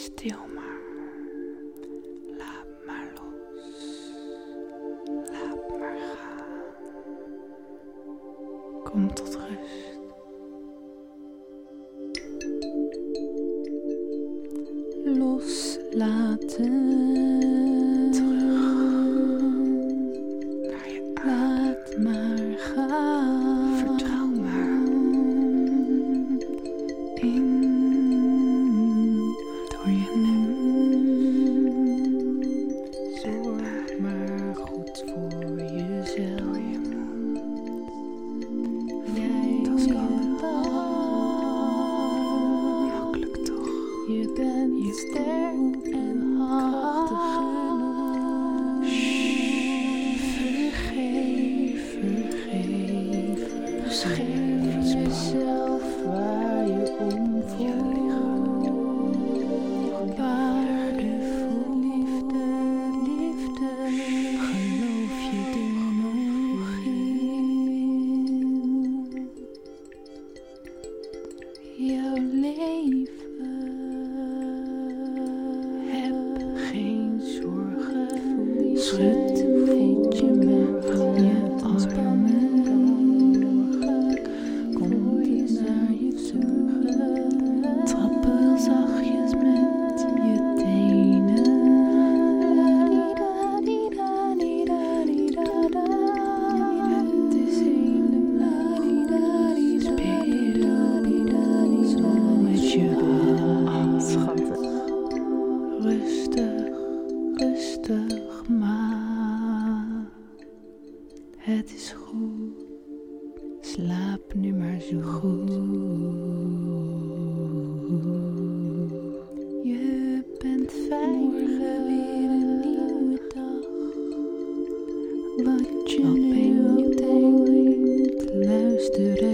Stil maar. Laat maar los. Laat maar gaan. Kom tot rust. Loslaten. Sterk en krachtig genoeg. Vergeef, vergeef. Geef jezelf waar je om voelt. Waardevol liefde, liefde. Geloof je er nog in? Jouw leven. rustig, maar het is goed. Slaap nu maar zo goed. Je bent fijn. Morgen weer een nieuwe dag. Wat je nu denkt, luisteren.